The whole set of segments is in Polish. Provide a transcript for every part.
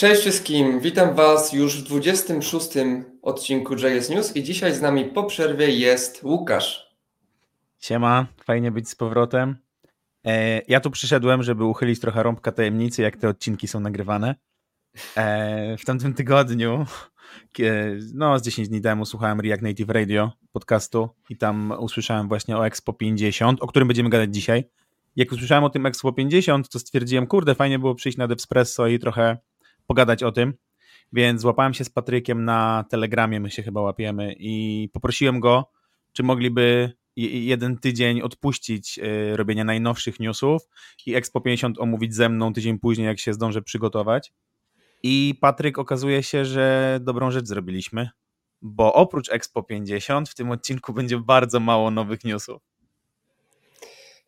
Cześć wszystkim, witam Was już w 26 odcinku JS News i dzisiaj z nami po przerwie jest Łukasz. Siema, fajnie być z powrotem. E, ja tu przyszedłem, żeby uchylić trochę rąbka tajemnicy, jak te odcinki są nagrywane. E, w tamtym tygodniu, no z 10 dni temu słuchałem React Native Radio podcastu i tam usłyszałem właśnie o Expo 50, o którym będziemy gadać dzisiaj. Jak usłyszałem o tym Expo 50, to stwierdziłem, kurde, fajnie było przyjść na Devspresso i trochę pogadać o tym, więc złapałem się z Patrykiem na Telegramie, my się chyba łapiemy i poprosiłem go, czy mogliby jeden tydzień odpuścić y, robienia najnowszych newsów i Expo 50 omówić ze mną tydzień później, jak się zdążę przygotować. I Patryk okazuje się, że dobrą rzecz zrobiliśmy, bo oprócz Expo 50 w tym odcinku będzie bardzo mało nowych newsów.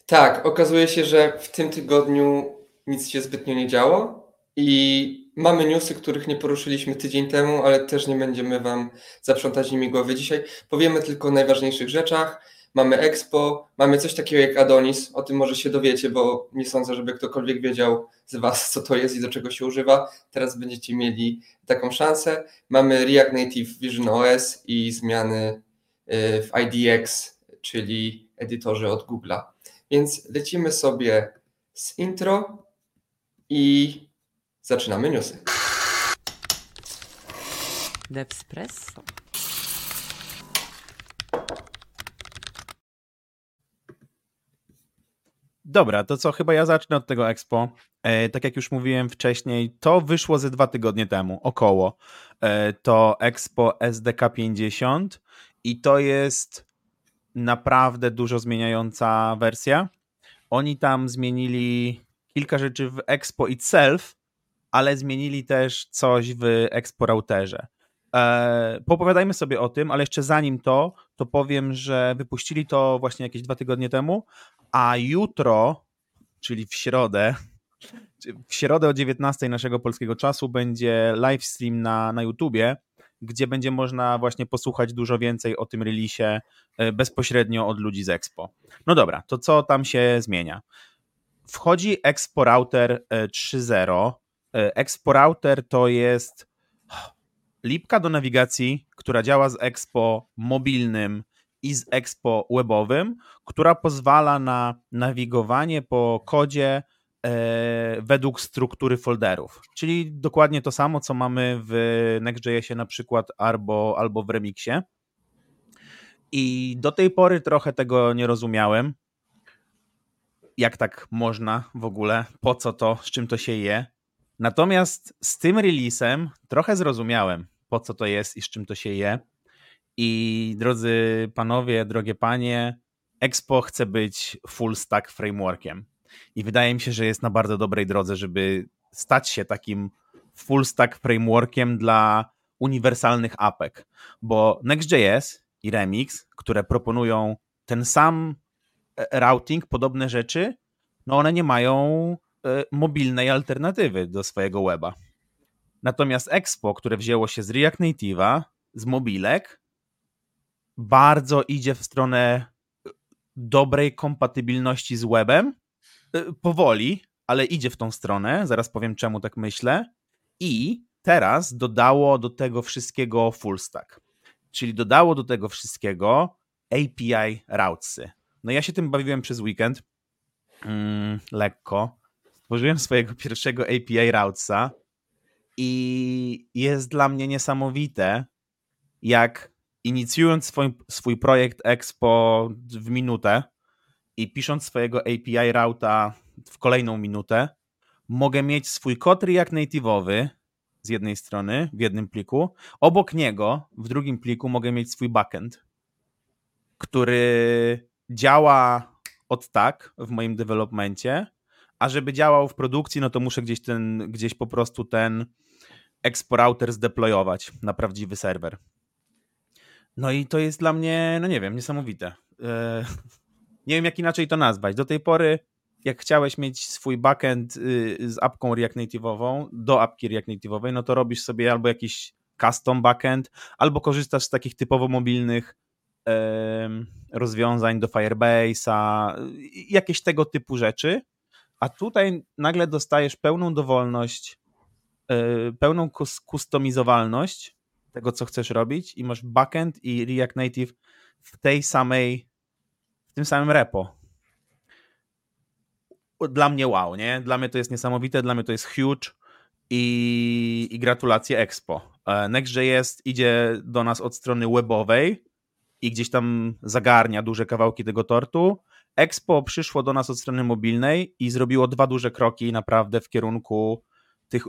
Tak, okazuje się, że w tym tygodniu nic się zbytnio nie działo i mamy newsy, których nie poruszyliśmy tydzień temu, ale też nie będziemy Wam zaprzątać nimi głowy dzisiaj. Powiemy tylko o najważniejszych rzeczach. Mamy Expo, mamy coś takiego jak Adonis, o tym może się dowiecie, bo nie sądzę, żeby ktokolwiek wiedział z Was, co to jest i do czego się używa. Teraz będziecie mieli taką szansę. Mamy React Native Vision OS i zmiany y, w IDX, czyli edytorze od Google'a. Więc lecimy sobie z intro i zaczynamy newsy. Devspresso. Dobra, to co, chyba ja zacznę od tego Expo. E, tak jak już mówiłem wcześniej, to wyszło ze dwa tygodnie temu, około. E, to Expo SDK 50 i to jest naprawdę dużo zmieniająca wersja. Oni tam zmienili kilka rzeczy w Expo itself, ale zmienili też coś w Expo routerze. E, popowiadajmy sobie o tym, ale jeszcze zanim to, to powiem, że wypuścili to właśnie jakieś dwa tygodnie temu, a jutro, czyli w środę, w środę o 19 naszego polskiego czasu będzie livestream na, na YouTubie, gdzie będzie można właśnie posłuchać dużo więcej o tym release e, bezpośrednio od ludzi z Expo. No dobra, to co tam się zmienia? Wchodzi Expo Router 3.0. E, Expo Router to jest lipka do nawigacji, która działa z Expo mobilnym i z Expo webowym, która pozwala na nawigowanie po kodzie e, według struktury folderów. Czyli dokładnie to samo, co mamy w Next.jsie na przykład albo, albo w Remixie. I do tej pory trochę tego nie rozumiałem. Jak tak można w ogóle? Po co to? Z czym to się je? Natomiast z tym releasem trochę zrozumiałem, po co to jest i z czym to się je. I drodzy panowie, drogie panie, Expo chce być full stack frameworkiem. I wydaje mi się, że jest na bardzo dobrej drodze, żeby stać się takim full stack frameworkiem dla uniwersalnych apek, bo Next.js i Remix, które proponują ten sam e, routing, podobne rzeczy, no one nie mają mobilnej alternatywy do swojego weba. Natomiast Expo, które wzięło się z React Native'a, z mobilek, bardzo idzie w stronę dobrej kompatybilności z webem. Y, powoli, ale idzie w tą stronę. Zaraz powiem, czemu tak myślę. I teraz dodało do tego wszystkiego full stack. Czyli dodało do tego wszystkiego API routesy. No ja się tym bawiłem przez weekend. Mm, lekko. Stworzyłem swojego pierwszego API routesa i jest dla mnie niesamowite, jak inicjując swój, swój projekt Expo w minutę i pisząc swojego API routa w kolejną minutę, mogę mieć swój kod React Native'owy z jednej strony w jednym pliku, obok niego w drugim pliku mogę mieć swój backend, który działa od tak w moim developmencie, a żeby działał w produkcji, no to muszę gdzieś ten, gdzieś po prostu ten Expo router zdeployować na prawdziwy serwer. No i to jest dla mnie, no nie wiem, niesamowite. E, nie wiem, jak inaczej to nazwać. Do tej pory, jak chciałeś mieć swój backend y, z apką React Native'ową, do apki React Native'owej, no to robisz sobie albo jakiś custom backend, albo korzystasz z takich typowo mobilnych rozwiązań do Firebase'a, jakieś tego typu rzeczy. A tutaj nagle dostajesz pełną dowolność pełną kustomizowalność tego, co chcesz robić i masz backend i React Native w tej samej, w tym samym repo. Dla mnie wow, nie? Dla mnie to jest niesamowite, dla mnie to jest huge i, i gratulacje Expo. E, Next.js idzie do nas od strony webowej i gdzieś tam zagarnia duże kawałki tego tortu. Expo przyszło do nas od strony mobilnej i zrobiło dwa duże kroki naprawdę w kierunku tych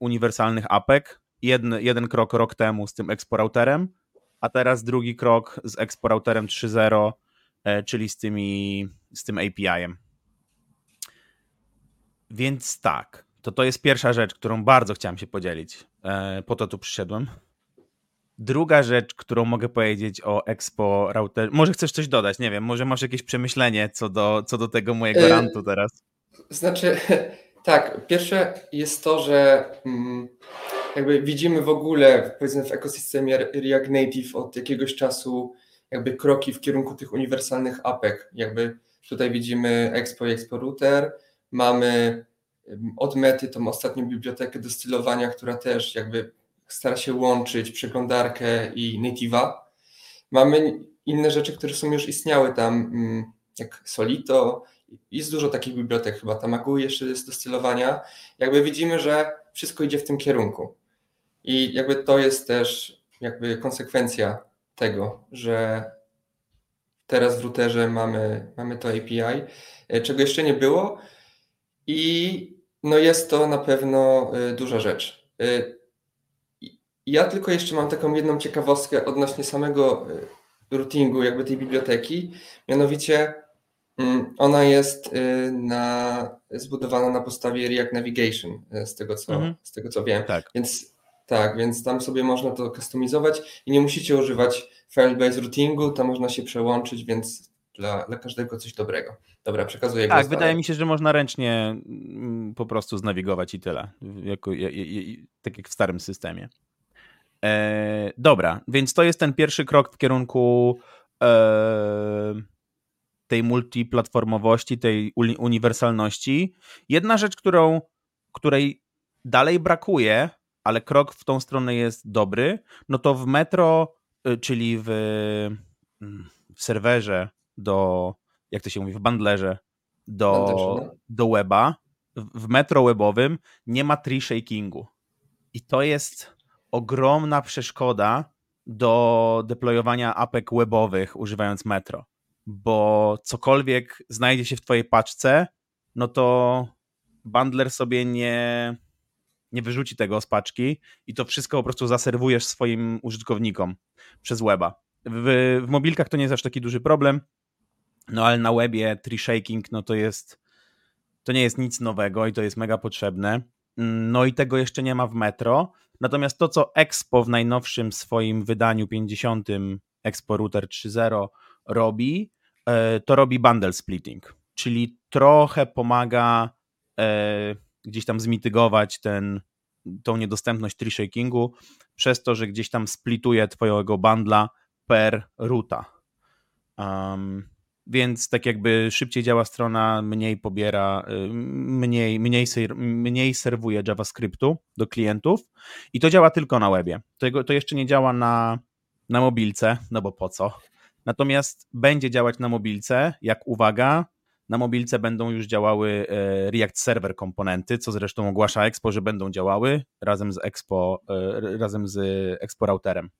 uniwersalnych apek. Jeden, krok rok temu z tym Expo routerem, a teraz drugi krok z Expo routerem 3.0, e, czyli z, tymi, z tym API-em. Więc tak, to to jest pierwsza rzecz, którą bardzo chciałem się podzielić. E, po to tu przyszedłem. Druga rzecz, którą mogę powiedzieć o Expo Router. Może chcesz coś dodać? Nie wiem, może masz jakieś przemyślenie co do, co do tego mojego e, rantu teraz. Znaczy, tak, pierwsze jest to, że mm, jakby widzimy w ogóle, powiedzmy w ekosystemie React Native od jakiegoś czasu jakby kroki w kierunku tych uniwersalnych apek. Jakby tutaj widzimy Expo i Expo Router, mamy od Mety tą ostatnią bibliotekę do stylowania, która też jakby stara się łączyć przeglądarkę i native'a. Mamy inne rzeczy, które są już istniały tam, mm, jak Solito, jest dużo takich bibliotek, chyba Tamagu jeszcze jest do stylowania. Jakby widzimy, że wszystko idzie w tym kierunku. I jakby to jest też jakby konsekwencja tego, że teraz w routerze mamy, mamy to API, e, czego jeszcze nie było i no jest to na pewno e, duża rzecz. Ja tylko jeszcze mam taką jedną ciekawostkę odnośnie samego routingu, jakby tej biblioteki, mianowicie mm, ona jest na, zbudowana na podstawie React Navigation, z tego co, mhm. z tego co wiem. Tak. Więc tak, więc tam sobie można to kustomizować i nie musicie używać Firebase routingu, tam można się przełączyć, więc dla, dla każdego coś dobrego. Dobra, przekazuję Tak, wydaje dalej. mi się, że można ręcznie mm, po prostu znawigować i tyle, jako, tak jak w starym systemie. E, dobra, więc to jest ten pierwszy krok w kierunku e, tej multiplatformowości, tej uniwersalności. Jedna rzecz, którą, której dalej brakuje, ale krok w tą stronę jest dobry, no to w Metro, y, czyli w, mm, w serwerze do, jak to się mówi, w bundlerze do, no. do weba, w Metro webowym nie ma tree shakingu. I to jest ogromna przeszkoda do deployowania apek webowych używając Metro, bo cokolwiek znajdzie się w twojej paczce, no to bundler sobie nie, nie wyrzuci tego z paczki i to wszystko po prostu zaserwujesz swoim użytkownikom przez weba. W, w mobilkach to nie jest aż taki duży problem, no ale na webie tree shaking no to jest to nie jest nic nowego i to jest mega potrzebne. No i tego jeszcze nie ma w Metro. Natomiast to, co Expo w najnowszym swoim wydaniu 50 Expo Router 3.0 robi, e, to robi bundle splitting, czyli trochę pomaga e, gdzieś tam zmitygować ten, tą niedostępność tree shakingu przez to, że gdzieś tam splituje twojego bundla per ruta. Um, więc tak jakby szybciej działa strona, mniej pobiera, y, mniej, mniej, mniej serwuje JavaScriptu do klientów i to działa tylko na webie. To, to jeszcze nie działa na, na mobilce, no bo po co? Natomiast będzie działać na mobilce, jak uwaga, na mobilce będą już działały e, React Server komponenty, co zresztą ogłasza Expo, że będą działały razem z Expo, e, razem z Expo routerem.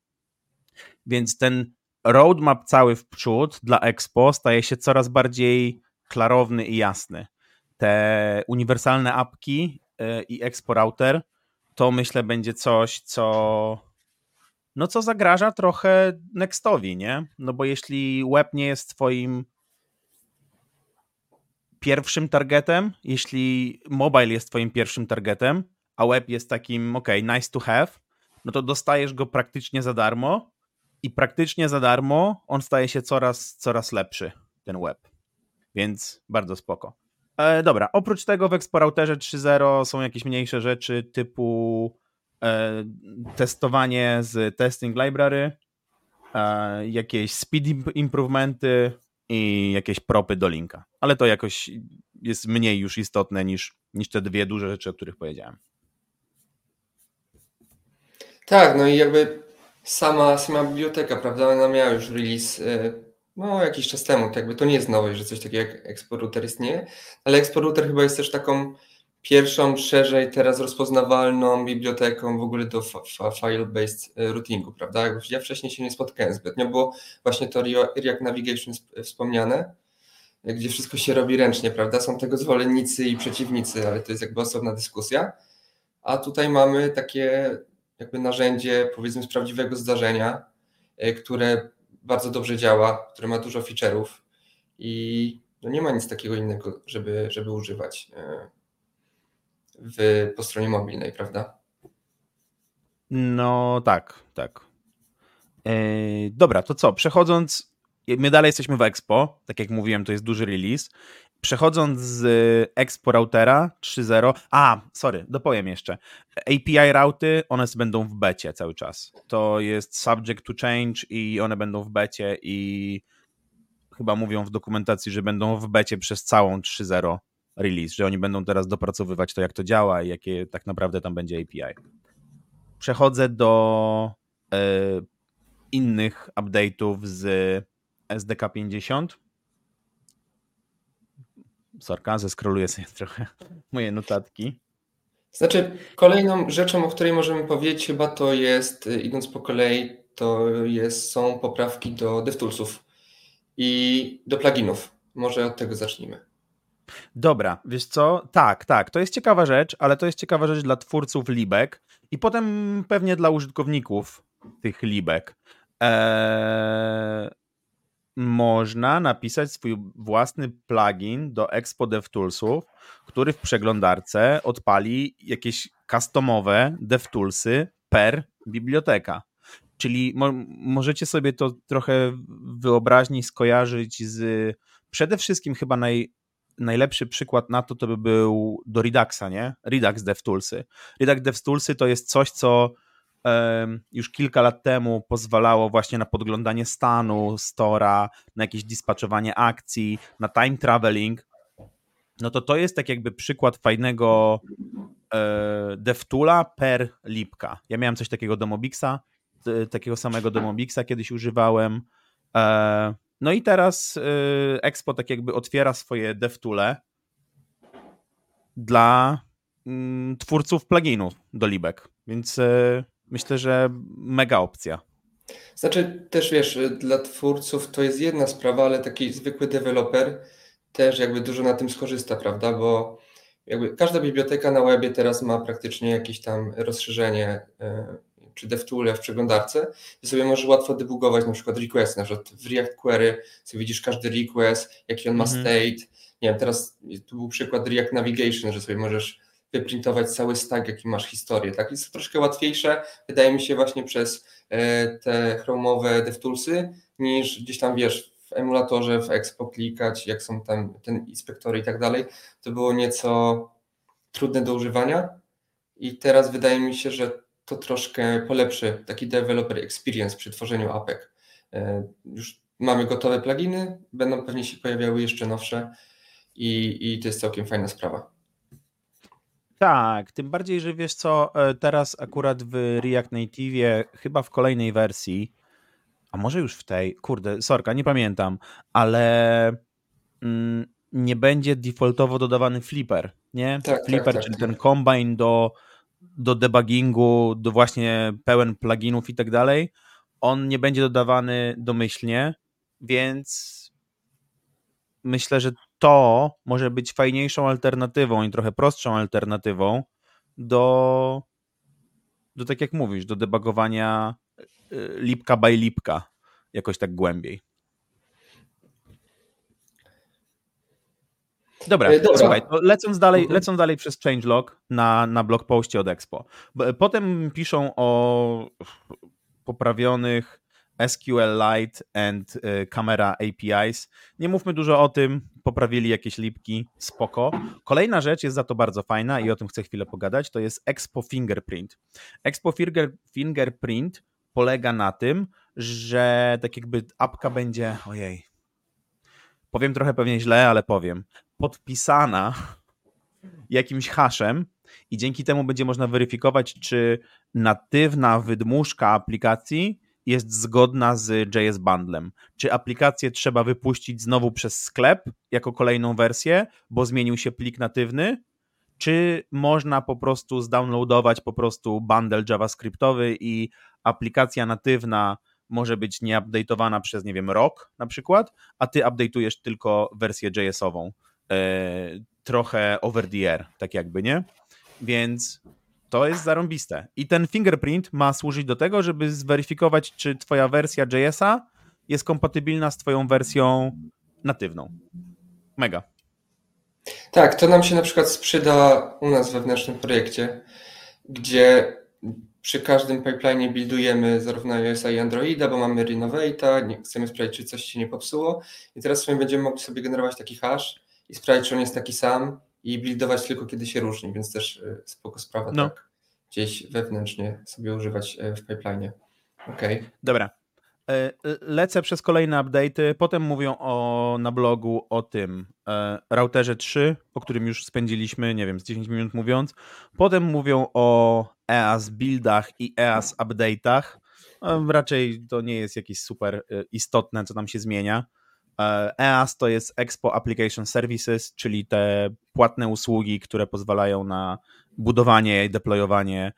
Więc ten roadmap cały w przód dla Expo staje się coraz bardziej klarowny i jasny. Te uniwersalne apki e, i Expo router to myślę będzie coś, co no co zagraża trochę Nextowi, nie? No bo jeśli web nie jest twoim pierwszym targetem, jeśli mobile jest twoim pierwszym targetem, a web jest takim, ok, nice to have, no to dostajesz go praktycznie za darmo i praktycznie za darmo on staje się coraz, coraz lepszy, ten web. Więc bardzo spoko. E, dobra, oprócz tego w Exporauterze 3.0 są jakieś mniejsze rzeczy typu e, testowanie z testing library, e, jakieś speed improvementy, i jakieś propy do linka. Ale to jakoś jest mniej już istotne niż, niż te dwie duże rzeczy, o których powiedziałem. Tak, no i jakby sama, sama biblioteka, prawda, ona miała już release y, no, jakiś czas temu, to jakby to nie jest nowość, że coś takiego jak Expo Router istnieje, ale Expo Router chyba jest też taką pierwszą, szerzej teraz rozpoznawalną biblioteką w ogóle do file-based y, routingu, prawda? Ja wcześniej się nie spotkałem zbytnio, było właśnie to React Navigation wspomniane, gdzie wszystko się robi ręcznie, prawda? Są tego zwolennicy i przeciwnicy, ale to jest jakby osobna dyskusja. A tutaj mamy takie jakby narzędzie, powiedzmy, z prawdziwego zdarzenia, y, które bardzo dobrze działa, które ma dużo feature'ów i no nie ma nic takiego innego, żeby, żeby używać y, w, po stronie mobilnej, prawda? No tak, tak. Yy, dobra, to co? Przechodząc, my dalej jesteśmy w Expo, tak jak mówiłem, to jest duży release. Przechodząc z Expo routera 3.0, a, sorry, dopowiem jeszcze. API routy, one będą w becie cały czas. To jest subject to change i one będą w becie i chyba mówią w dokumentacji, że będą w becie przez całą 3.0 release, że oni będą teraz dopracowywać to, jak to działa i jakie tak naprawdę tam będzie API. Przechodzę do e, innych update'ów z SDK 50 Sorka, zeskroluję sobie trochę moje notatki. Znaczy, kolejną rzeczą, o której możemy powiedzieć, chyba to jest, y, idąc po kolei, to jest, są poprawki do DevToolsów i do pluginów. Może od tego zacznijmy. Dobra, wiesz co? Tak, tak, to jest ciekawa rzecz, ale to jest ciekawa rzecz dla twórców libek i potem pewnie dla użytkowników tych libek. Eee, można napisać swój własny plugin do Expo DevToolsów, który w przeglądarce odpali jakieś customowe DevToolsy per biblioteka. Czyli mo możecie sobie to trochę wyobraźni skojarzyć z przede wszystkim chyba naj, najlepszy przykład na to to by był do Reduxa, nie? Redux DevToolsy. Redux DevToolsy to jest coś, co już kilka lat temu pozwalało właśnie na podglądanie stanu stora, na jakieś dispatchowanie akcji, na time traveling, no to to jest tak jakby przykład fajnego e, DevToola per lipka. Ja miałem coś takiego do Mobixa, takiego samego do Mobixa kiedyś używałem. E, no i teraz e, Expo tak jakby otwiera swoje DevToole dla mm, twórców pluginów do libek, więc myślę, że mega opcja. Znaczy też wiesz, dla twórców to jest jedna sprawa, ale taki zwykły deweloper też jakby dużo na tym skorzysta, prawda? Bo jakby każda biblioteka na webie teraz ma praktycznie jakieś tam rozszerzenie e, czy DevTool w przeglądarce i sobie możesz łatwo debugować na przykład request, na przykład w React Query sobie widzisz każdy request, jaki on ma mhm. state. Nie wiem, teraz tu był przykład React Navigation, że sobie możesz wyprintować cały stack, jaki masz historię. Tak? Jest to troszkę łatwiejsze, wydaje mi się, właśnie przez e, te chromowe DevToolsy, niż gdzieś tam wiesz, w emulatorze, w Expo klikać, jak są tam ten inspektory i tak dalej. To było nieco trudne do używania i teraz wydaje mi się, że to troszkę polepszy taki developer experience przy tworzeniu apek. E, już mamy gotowe pluginy, będą pewnie się pojawiały jeszcze nowsze i, i to jest całkiem fajna sprawa. Tak, tym bardziej, że wiesz co, e, teraz akurat w React Native, chyba w kolejnej wersji, a może już w tej, kurde, sorka, nie pamiętam, ale mm, nie będzie defaultowo dodawany flipper, nie? Tak, tak flipper, tak, tak, czyli ten combine do, do debuggingu, do właśnie pełen pluginów i tak dalej, on nie będzie dodawany domyślnie, więc myślę, że to może być fajniejszą alternatywą i trochę prostszą alternatywą do, do tak jak mówisz, do debugowania y, lipka by lipka jakoś tak głębiej. Dobra, e, Dobra. słuchaj, lecąc dalej, mhm. lecąc dalej przez changelog na, na blog postie od Expo. Potem piszą o poprawionych SQLite and y, Camera APIs. Nie mówmy dużo o tym, poprawili jakieś lipki, spoko. Kolejna rzecz jest za to bardzo fajna i o tym chcę chwilę pogadać, to jest Expo Fingerprint. Expo Finger, Fingerprint polega na tym, że tak jakby apka będzie, ojej, powiem trochę pewnie źle, ale powiem, podpisana jakimś hashem i dzięki temu będzie można weryfikować, czy natywna wydmuszka aplikacji jest zgodna z JS Bundlem. Czy aplikację trzeba wypuścić znowu przez sklep jako kolejną wersję, bo zmienił się plik natywny, czy można po prostu zdownloadować po prostu bundle JavaScriptowy i aplikacja natywna może być nieupdate'owana przez, nie wiem, rok na przykład, a ty update'ujesz tylko wersję JS-ową. E, trochę over the air, tak jakby, nie? Więc to jest zarąbiste. I ten fingerprint ma służyć do tego, żeby zweryfikować, czy twoja wersja JS-a jest kompatybilna z twoją wersją natywną. Mega. Tak, to nam się na przykład przyda u nas w wewnętrznym projekcie, gdzie przy każdym pipeline buildujemy zarówno iOS i Androida, bo mamy Renovate'a, chcemy sprawdzić, czy coś się nie popsuło i teraz sobie będziemy mogli sobie generować taki hash i sprawdzić, czy on jest taki sam i buildować tylko kiedy się różni, więc też y, spoko sprawa, no. tak gdzieś wewnętrznie sobie używać y, w pipeline. Okej. Okay. Dobra. E, lecę przez kolejne update'y, potem mówią o, na blogu o tym e, routerze 3, o którym już spędziliśmy, nie wiem, z 10 minut mówiąc. Potem mówią o EAS buildach i EAS update'ach. E, raczej to nie jest jakieś super e, istotne, co tam się zmienia. EAS e to jest Expo Application Services, czyli te płatne usługi, które pozwalają na budowanie i deployowanie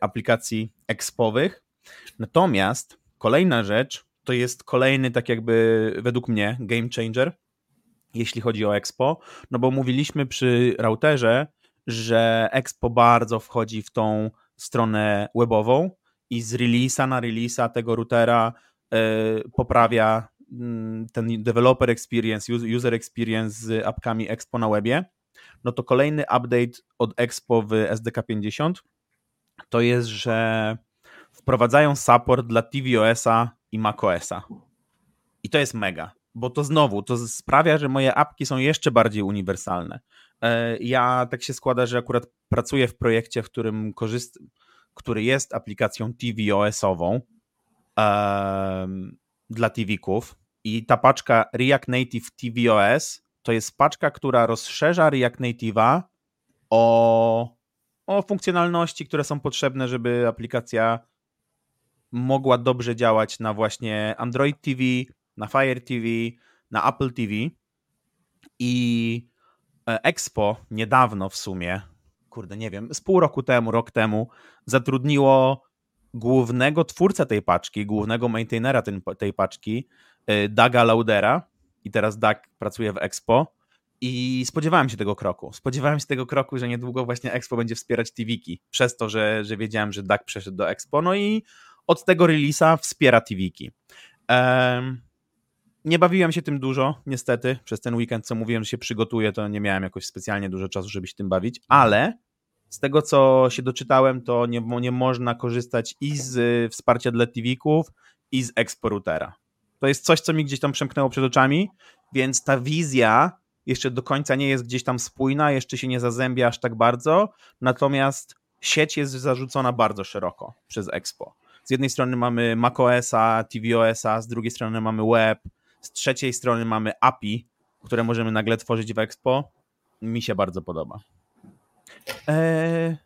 aplikacji expowych. Natomiast kolejna rzecz to jest kolejny, tak jakby według mnie, game changer, jeśli chodzi o Expo, no bo mówiliśmy przy routerze, że Expo bardzo wchodzi w tą stronę webową i z release'a na release'a tego routera y, poprawia ten developer experience, user experience z apkami Expo na webie, no to kolejny update od Expo w SDK 50 to jest, że wprowadzają support dla tvOS-a i macOS-a. I to jest mega, bo to znowu, to sprawia, że moje apki są jeszcze bardziej uniwersalne. E, ja tak się składa, że akurat pracuję w projekcie, w którym korzystam, który jest aplikacją tvOS-ową um, dla TV-ków i ta paczka React Native tvOS to jest paczka, która rozszerza React Native'a o, o funkcjonalności, które są potrzebne, żeby aplikacja mogła dobrze działać na właśnie Android TV, na Fire TV, na Apple TV i e, Expo niedawno w sumie, kurde, nie wiem, z pół roku temu, rok temu, zatrudniło głównego twórcę tej paczki, głównego maintainera tej paczki, e, Daga Laudera i teraz Dag pracuje w Expo i spodziewałem się tego kroku. Spodziewałem się tego kroku, że niedługo właśnie Expo będzie wspierać TVki, przez to, że, że wiedziałem, że Dag przeszedł do Expo, no i od tego release'a wspiera TVki. Um, nie bawiłem się tym dużo, niestety. Przez ten weekend, co mówiłem, że się przygotuję, to nie miałem jakoś specjalnie dużo czasu, żeby się tym bawić, ale z tego, co się doczytałem, to nie, nie można korzystać i z y, wsparcia dla TV-ków, i z exporutera. To jest coś, co mi gdzieś tam przemknęło przed oczami, więc ta wizja jeszcze do końca nie jest gdzieś tam spójna, jeszcze się nie zazębia aż tak bardzo, natomiast sieć jest zarzucona bardzo szeroko przez Expo. Z jednej strony mamy macOSa, tvOSa, z drugiej strony mamy web, z trzeciej strony mamy API, które możemy nagle tworzyć w Expo. Mi się bardzo podoba. Eee...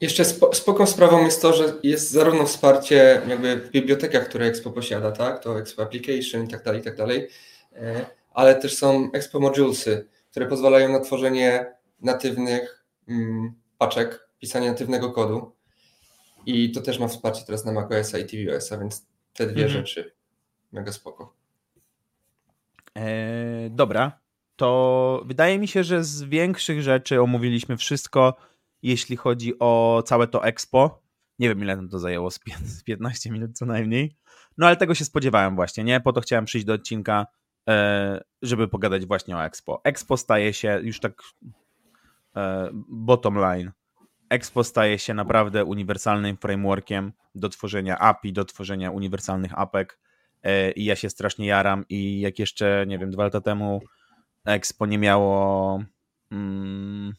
Jeszcze spoko sprawą jest to, że jest zarówno wsparcie jakby w bibliotekach, które Expo posiada, tak? To Expo Application i tak dalej, i tak dalej, e, ale też są Expo Modulesy, które pozwalają na tworzenie natywnych mm, paczek, pisanie natywnego kodu. I to też ma wsparcie teraz na macOSa i tvOSa, więc te dwie mhm. rzeczy mega spoko. Eee, dobra, to wydaje mi się, że z większych rzeczy omówiliśmy wszystko, jeśli chodzi o całe to Expo. Nie wiem, ile nam to zajęło, z 15 minut co najmniej. No ale tego się spodziewałem właśnie, nie? Po to chciałem przyjść do odcinka, e, żeby pogadać właśnie o Expo. Expo staje się już tak e, bottom line Expo staje się naprawdę uniwersalnym frameworkiem do tworzenia API, do tworzenia uniwersalnych apek e, i ja się strasznie jaram i jak jeszcze, nie wiem, dwa lata temu Expo nie miało mm,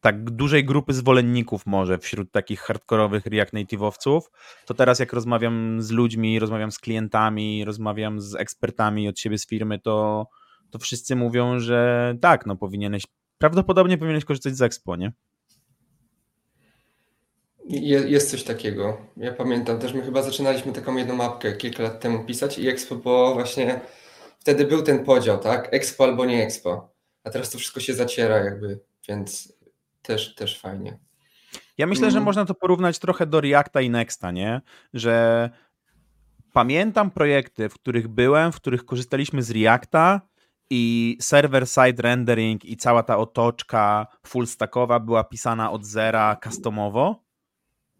tak dużej grupy zwolenników może wśród takich hardkorowych React Native'owców, to teraz jak rozmawiam z ludźmi, rozmawiam z klientami, rozmawiam z ekspertami od siebie z firmy, to, to wszyscy mówią, że tak, no powinieneś, prawdopodobnie powinieneś korzystać z Expo, nie? jest coś takiego. Ja pamiętam też, my chyba zaczynaliśmy taką jedną mapkę kilka lat temu pisać i Expo było właśnie, wtedy był ten podział, tak? Expo albo nie Expo. A teraz to wszystko się zaciera jakby, więc też, też fajnie. Ja myślę, że mm. można to porównać trochę do Reacta i Nexta, nie? Że pamiętam projekty, w których byłem, w których korzystaliśmy z Reacta i server-side rendering i cała ta otoczka full stackowa była pisana od zera customowo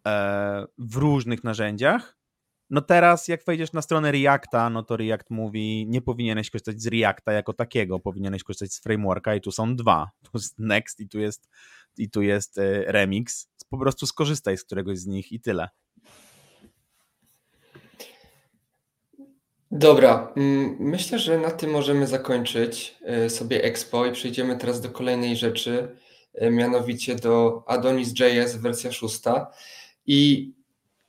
e, w różnych narzędziach. No teraz, jak wejdziesz na stronę Reacta, no to React mówi, nie powinieneś korzystać z Reacta jako takiego, powinieneś korzystać z frameworka i tu są dwa. Tu jest Next i tu jest, i tu jest e, Remix. Po prostu skorzystaj z któregoś z nich i tyle. Dobra, mm, myślę, że na tym możemy zakończyć e, sobie Expo i przejdziemy teraz do kolejnej rzeczy, e, mianowicie do Adonis.js wersja szósta. I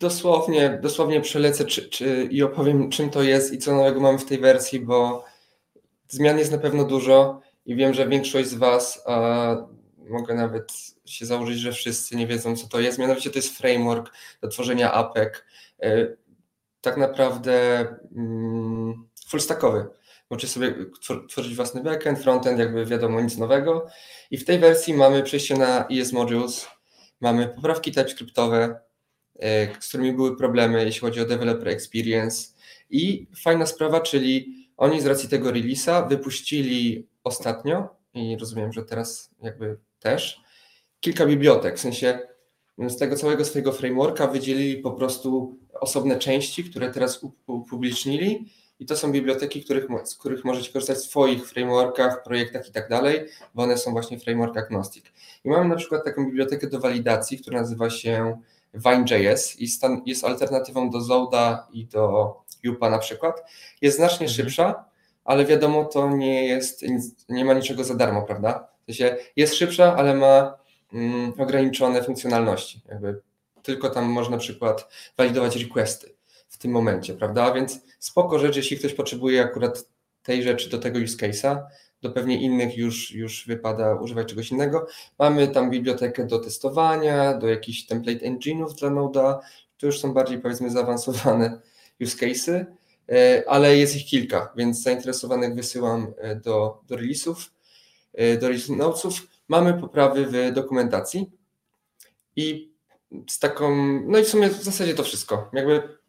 dosłownie, dosłownie przelecę czy, czy, i opowiem, czym to jest i co nowego mamy w tej wersji, bo zmian jest na pewno dużo i wiem, że większość z Was, a mogę nawet się założyć, że wszyscy nie wiedzą, co to jest. Mianowicie to jest framework do tworzenia apek. E, tak naprawdę mm, full stackowy. Możecie sobie tworzyć własny backend, frontend, jakby wiadomo, nic nowego. I w tej wersji mamy przejście na ES Modules, mamy poprawki TypeScriptowe, z którymi były problemy, jeśli chodzi o developer experience. I fajna sprawa, czyli oni z racji tego release'a wypuścili ostatnio, i rozumiem, że teraz jakby też, kilka bibliotek, w sensie z tego całego swojego frameworka wydzielili po prostu osobne części, które teraz upublicznili i to są biblioteki, których, z których możecie korzystać w swoich frameworkach, projektach i tak dalej, bo one są właśnie framework agnostic. I mamy na przykład taką bibliotekę do walidacji, która nazywa się Vine.js i jest alternatywą do Zoda i do Jupa na przykład. Jest znacznie mhm. szybsza, ale wiadomo, to nie jest, nie ma niczego za darmo, prawda? W sensie jest szybsza, ale ma mm, ograniczone funkcjonalności. Jakby tylko tam można na przykład walidować requesty w tym momencie, prawda? Więc spoko rzecz, jeśli ktoś potrzebuje akurat tej rzeczy do tego use case'a, do pewnie innych już, już wypada używać czegoś innego. Mamy tam bibliotekę do testowania, do jakichś template engine'ów dla Node'a, to już są bardziej powiedzmy zaawansowane use case'y, e, ale jest ich kilka, więc zainteresowanych wysyłam e, do, do release'ów, e, do release notesów. Mamy poprawy w dokumentacji i z taką, no i w sumie w zasadzie to wszystko. Jakby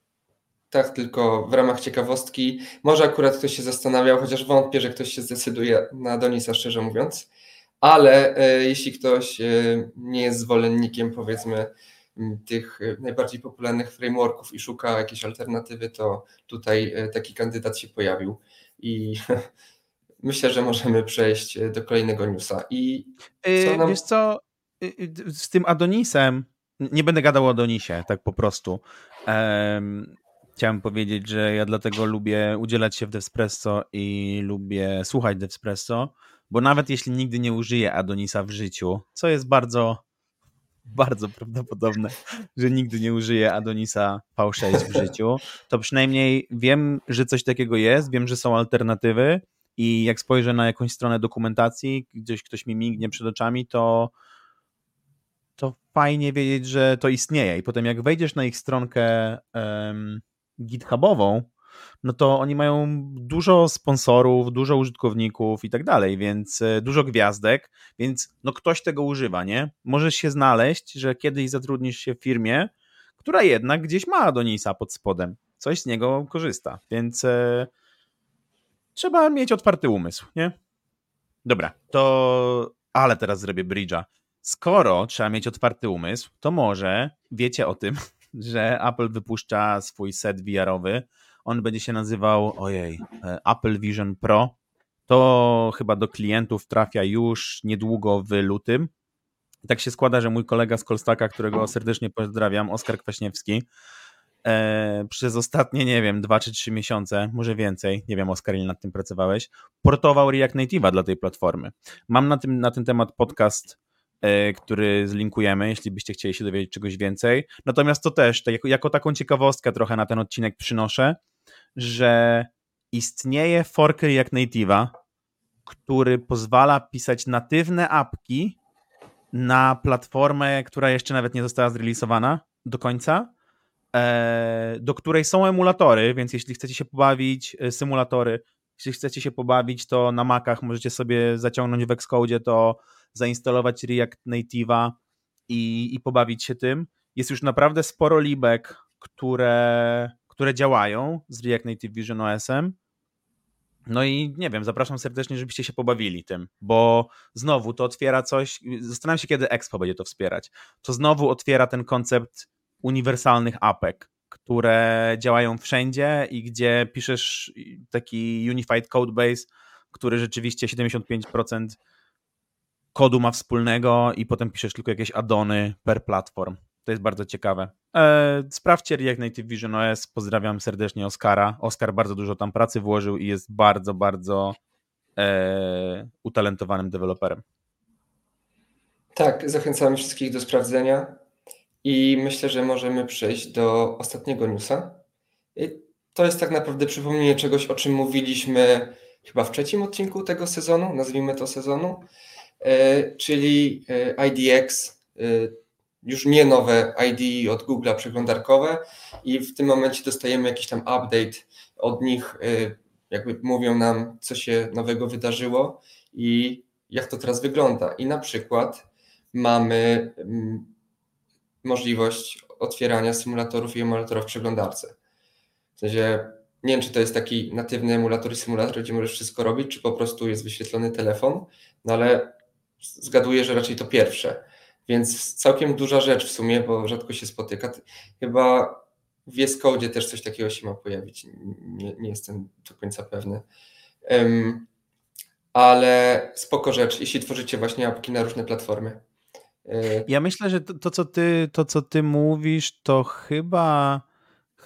tak tylko w ramach ciekawostki. Może akurat ktoś się zastanawiał, chociaż wątpię, że ktoś się zdecyduje na Donisa, szczerze mówiąc. Ale e, jeśli ktoś e, nie jest zwolennikiem, powiedzmy, tych e, najbardziej popularnych frameworków i szuka jakiejś alternatywy, to tutaj e, taki kandydat się pojawił. I myślę, że możemy przejść e, do kolejnego newsa. I co nam... Wiesz co, z tym Adonisem, nie będę gadał o Adonisie, tak po prostu. Um, chciałem powiedzieć, że ja dlatego lubię udzielać się w Devspresso i lubię słuchać Devspresso, bo nawet jeśli nigdy nie użyję Adonisa w życiu, co jest bardzo, bardzo prawdopodobne, że nigdy nie użyję Adonisa V6 w życiu, to przynajmniej wiem, że coś takiego jest, wiem, że są alternatywy i jak spojrzę na jakąś stronę dokumentacji, gdzieś ktoś mi mignie przed oczami, to to fajnie wiedzieć, że to istnieje. I potem jak wejdziesz na ich stronkę um, GitHubową, no to oni mają dużo sponsorów, dużo użytkowników i tak dalej, więc e, dużo gwiazdek, więc no ktoś tego używa, nie? Możesz się znaleźć, że kiedyś zatrudnisz się w firmie, która jednak gdzieś ma Adonisa pod spodem, coś z niego korzysta, więc e, trzeba mieć otwarty umysł, nie? Dobra, to ale teraz zrobię bridge'a. Skoro trzeba mieć otwarty umysł, to może wiecie o tym, że Apple wypuszcza swój set VR-owy. On będzie się nazywał, ojej, e, Apple Vision Pro. To chyba do klientów trafia już niedługo w lutym. Tak się składa, że mój kolega z Kolstaka, którego serdecznie pozdrawiam, Oskar Kwaśniewski, e, przez ostatnie, nie wiem, dwa czy trzy miesiące, może więcej, nie wiem, Oskar, ile nad tym pracowałeś, portował React Native'a dla tej platformy. Mam na, tym, na ten temat podcast który zlinkujemy, jeśli byście chcieli się dowiedzieć czegoś więcej. Natomiast to też, tak jako, jako taką ciekawostkę trochę na ten odcinek przynoszę, że istnieje fork React Native'a, który pozwala pisać natywne apki na platformę, która jeszcze nawet nie została zrealizowana do końca, e, do której są emulatory, więc jeśli chcecie się pobawić, e, symulatory, jeśli chcecie się pobawić, to na Macach możecie sobie zaciągnąć w Xcode, to zainstalować React Native'a i, i pobawić się tym. Jest już naprawdę sporo libek, które, które działają z React Native Vision OS-em. No i nie wiem, zapraszam serdecznie, żebyście się pobawili tym, bo znowu to otwiera coś. Zastanawiam się, kiedy Expo będzie to wspierać. To znowu otwiera ten koncept uniwersalnych apek, które działają wszędzie i gdzie piszesz taki unified codebase, który rzeczywiście 75% kodu ma wspólnego i potem piszesz tylko jakieś addony per platform. To jest bardzo ciekawe. Eee, sprawdźcie React Native Vision OS. Pozdrawiam serdecznie Oskara. Oskar bardzo dużo tam pracy włożył i jest bardzo, bardzo e, utalentowanym deweloperem. Tak, zachęcamy wszystkich do sprawdzenia i myślę, że możemy przejść do ostatniego newsa. To jest tak naprawdę przypomnienie czegoś, o czym mówiliśmy chyba w trzecim odcinku tego sezonu, nazwijmy to sezonu, czyli e, IDX, e, już nie nowe ID od Google'a przeglądarkowe i w tym momencie dostajemy jakiś tam update od nich, jakby mówią nam, co się nowego wydarzyło i jak to teraz wygląda. I na przykład mamy mm, możliwość otwierania symulatorów i emulatorów w przeglądarce. W sensie, nie wiem, czy to jest taki natywny emulator i symulator, gdzie możesz wszystko robić, czy po prostu jest wyświetlony telefon, no ale zgaduję, że raczej to pierwsze. Więc całkiem duża rzecz w sumie, bo rzadko się spotyka. Chyba w VS Code też coś takiego się ma pojawić. Nie, nie jestem do końca pewny. Um, ale spoko rzecz, jeśli tworzycie właśnie apki na różne platformy. E, ja myślę, że to, to, co ty, to, co ty mówisz, to chyba,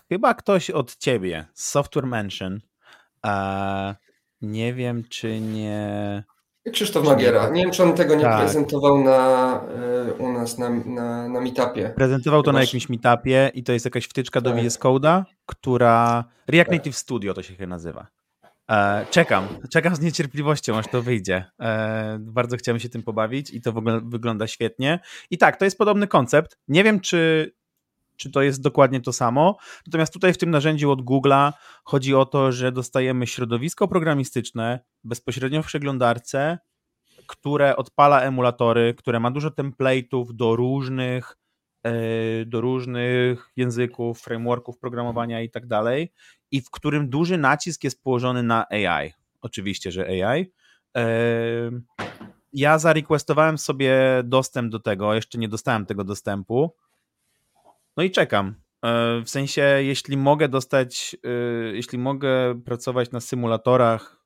chyba ktoś od ciebie, Software Mansion. E, nie wiem, czy nie. Krzysztof Magiera. Nie wiem, czy on tego nie tak. prezentował na, e, u nas na, na, na meetupie. Prezentował to na jakimś meetupie i to jest jakaś wtyczka tak. do VS Code'a, która. React tak. Native Studio to się nazywa. E, czekam, czekam z niecierpliwością, aż to wyjdzie. E, bardzo chciałem się tym pobawić i to w ogóle wygląda świetnie. I tak, to jest podobny koncept. Nie wiem, czy, czy to jest dokładnie to samo. Natomiast tutaj w tym narzędziu od Google'a chodzi o to, że dostajemy środowisko programistyczne bezpośrednio w przeglądarce, które odpala emulatory, które ma dużo template'ów do różnych E, do różnych języków, frameworków programowania i tak dalej, i w którym duży nacisk jest położony na AI. Oczywiście, że AI. E, ja zarequestowałem sobie dostęp do tego, jeszcze nie dostałem tego dostępu. No i czekam. E, w sensie, jeśli mogę dostać, jeśli mogę pracować na symulatorach,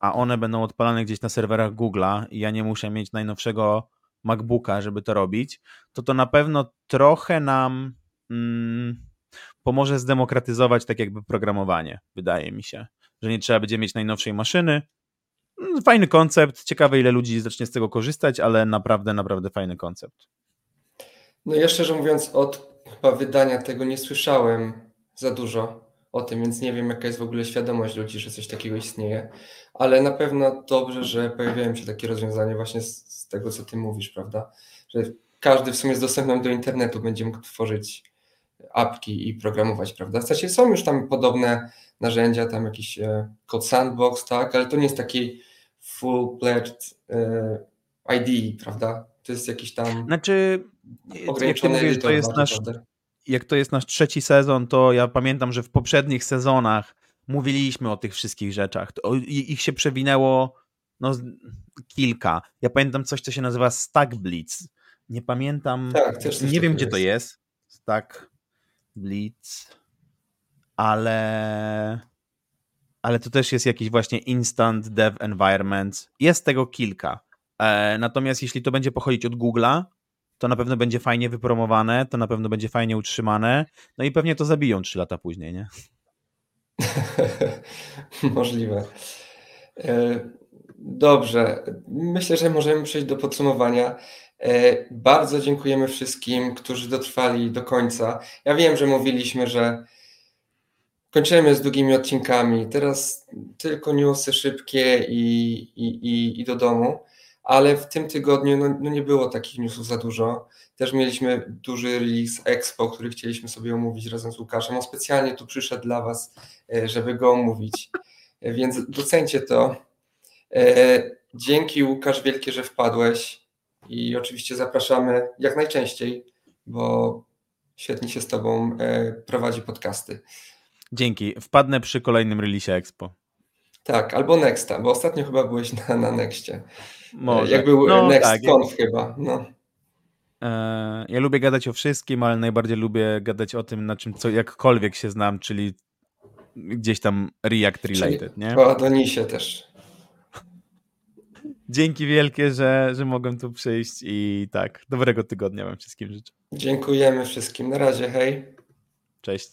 a one będą odpalane gdzieś na serwerach Google'a i ja nie muszę mieć najnowszego MacBooka, żeby to robić, to to na pewno trochę nam mm, pomoże zdemokratyzować tak jakby programowanie, wydaje mi się, że nie trzeba będzie mieć najnowszej maszyny. Mm, fajny koncept, ciekawe ile ludzi zacznie z tego korzystać, ale naprawdę, naprawdę fajny koncept. No ja szczerze mówiąc od chyba wydania tego nie słyszałem za dużo o tym, więc nie wiem jaka jest w ogóle świadomość ludzi, że coś takiego istnieje, ale na pewno dobrze, że pojawiają się takie rozwiązania właśnie z, z tego, co ty mówisz, prawda? Że każdy w sumie z dostępem do internetu będzie mógł tworzyć apki i programować, prawda? W zasadzie są już tam podobne narzędzia, tam jakiś e, Code Sandbox, tak, ale to nie jest taki full-fledged e, ID, prawda? To jest jakiś tam znaczy, jak ty mówisz, to jest nasz, jak to jest nasz trzeci sezon, to ja pamiętam, że w poprzednich sezonach mówiliśmy o tych wszystkich rzeczach. Ich się przewinęło no, kilka. Ja pamiętam coś, co się nazywa Stack Blitz. Nie pamiętam, tak, nie wiem gdzie jest. to jest. Stack Blitz, ale ale to też jest jakiś właśnie instant dev environment. Jest tego kilka. E, natomiast jeśli to będzie pochodzić od Google'a, to na pewno będzie fajnie wypromowane, to na pewno będzie fajnie utrzymane, no i pewnie to zabiją trzy lata później, nie? Możliwe. E, dobrze, myślę, że możemy przejść do podsumowania. E, bardzo dziękujemy wszystkim, którzy dotrwali do końca. Ja wiem, że mówiliśmy, że kończymy z długimi odcinkami. Teraz tylko newsy szybkie i, i, i, i do domu ale w tym tygodniu no, no nie było takich newsów za dużo. Też mieliśmy duży release Expo, który chcieliśmy sobie omówić razem z Łukaszem. On specjalnie tu przyszedł dla Was, e, żeby go omówić, e, więc docencie to. E, dzięki Łukasz wielkie, że wpadłeś i oczywiście zapraszamy jak najczęściej, bo świetnie się z Tobą prowadzi podcasty. Dzięki. Wpadnę przy kolejnym release Expo. Tak, albo Nexta, bo ostatnio chyba byłeś na, na Nexcie. Może. Jak był no, Next tak, chyba. No. E, ja lubię gadać o wszystkim, ale najbardziej lubię gadać o tym, na czym co jakkolwiek się znam, czyli gdzieś tam React related, czyli nie? O Adonisie też. Dzięki wielkie, że, że mogłem tu przyjść i tak, dobrego tygodnia wam wszystkim życzę. Dziękujemy wszystkim. Na razie, hej. Cześć.